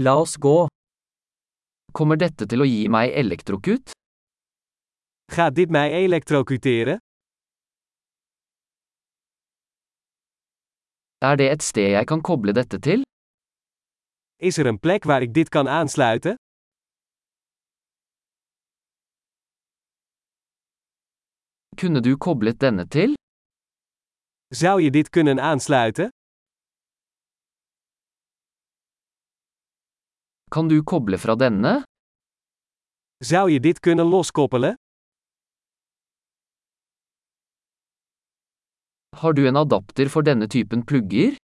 La oss gå. Kommer dette til å gi meg elektrokut? Gaat dit mij elektrocuteren? Er det et sted jeg kan koble dette til? Is er een plek waar ik dit kan aansluiten? Kunne du koblet denne til? Zou je dit kunnen aansluiten? Kan du koble fra denne? Zou je dit kunnen loskoppelen? Har du en adapter for denne typen plugger?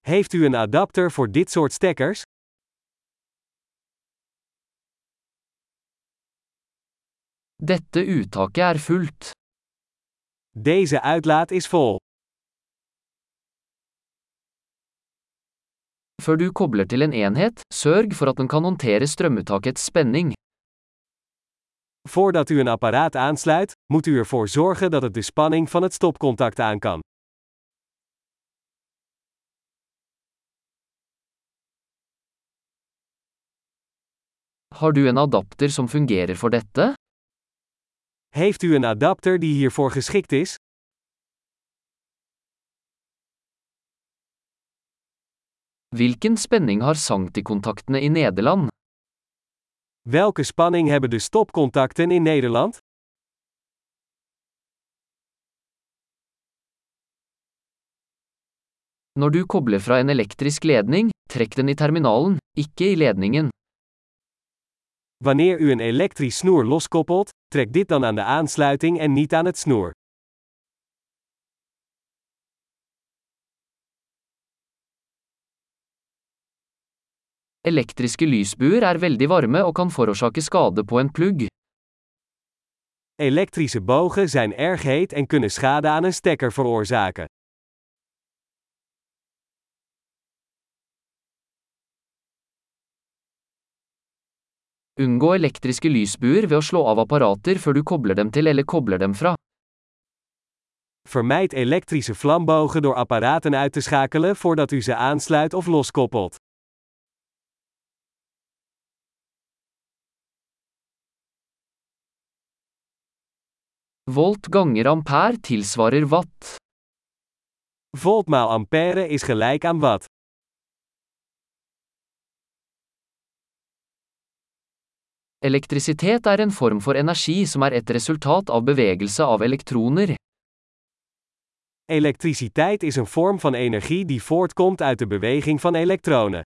Heeft u een adapter voor dit soort stekkers? Dette uttaket er fullt. Deze uitlaat is vol. Før du kobler til en enhet, sørg for at den kan håndtere strømuttakets spenning. Voordat u een apparaat aansluit, moet u ervoor zorgen dat het de spanning van het stopcontact aan kan. Har du en adapter som fungerer for dette? Heeft u een adapter die hiervoor geschikt is? Hvilken spenning har sanktikontaktene i Nederland? Welke spanning hebben de stopcontacten in Nederland? Når du kobler fra en elektrisk ledning, trekk den i terminalen, ikke i ledningen. Wanneer u een elektrisch snoer loskoppelt, trek dit dan aan de aansluiting en niet aan het snoer. Elektriske lysbuer er veldig varme og kan forårsake skade på en plugg. Elektrische bogen zijn erg heet en kunnen schade aan een stekker veroorzaken. Unngå elektriske lysbuer ved å slå av apparater før du kobler dem til eller kobler dem fra. Vermijd elektrische vlambogen door apparaten uit te schakelen voordat u ze aansluit of loskoppelt. Volt ganger ampere tilsvarer watt. Volt maal ampère is gelijk aan watt. Elektrisitet er en form for energi som er et resultat av bevegelse av elektroner. Elektriciteit is een vorm van energie die voortkomt uit de beweging van elektronen.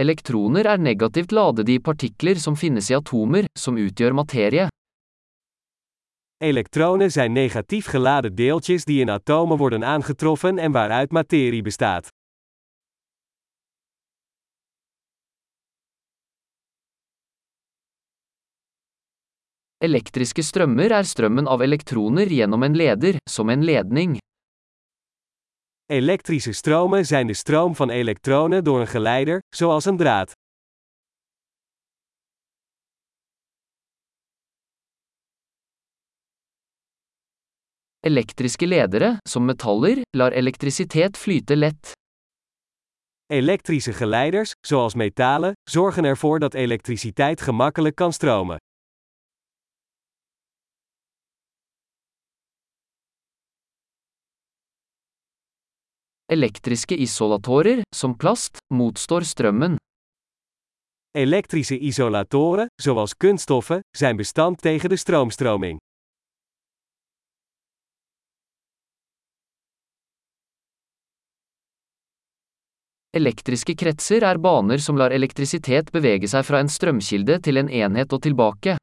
Elektroner er negativt ladede i partikler som finnes i atomer, som utgjør materie. Elektronen zijn negatief geladen deeltjes die in atomen worden aangetroffen en waaruit materie bestaat. Elektriske strømmer er strømmen av elektroner gjennom en leder, som en ledning. Elektrische stromen zijn de stroom van elektronen door een geleider, zoals een draad. Elektriske ledere, som metaller, lar elektrisitet flyte lett. Elektrische geleiders, zoals metalen, zorgen ervoor dat elektriciteit gemakkelijk kan stromen. Elektriske isolatorer, som plast, motstår strømmen. Elektrische isolatoren, zoals kunststoffen, zijn bestand tegen de stroomstroming. Elektriske kretser er baner som lar elektrisitet bevege seg fra en strømkilde til en enhet og tilbake.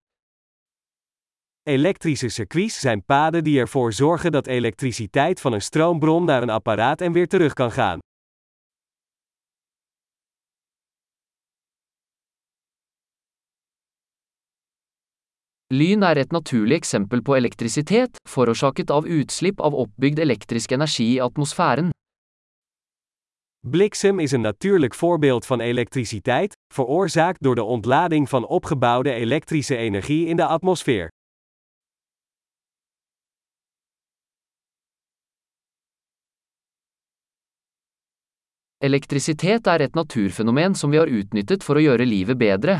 Elektrische circuits zijn paden die ervoor zorgen dat elektriciteit van een stroombron naar een apparaat en weer terug kan gaan. Lyn er et naturlig eksempel på elektrisitet, forårsaket av utslipp av oppbygd elektrisk energi i atmosfæren. Bliksem is een natuurlijk voorbeeld van elektriciteit, veroorzaakt door de ontlading van opgebouwde elektrische energie in de atmosfeer. Elektrisitet er et naturfenomen som vi har utnyttet for å gjøre livet bedre.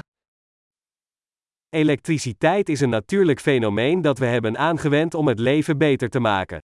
Elektriciteit is een natuurlijk fenomeen dat we hebben aangewend om het leven beter te maken.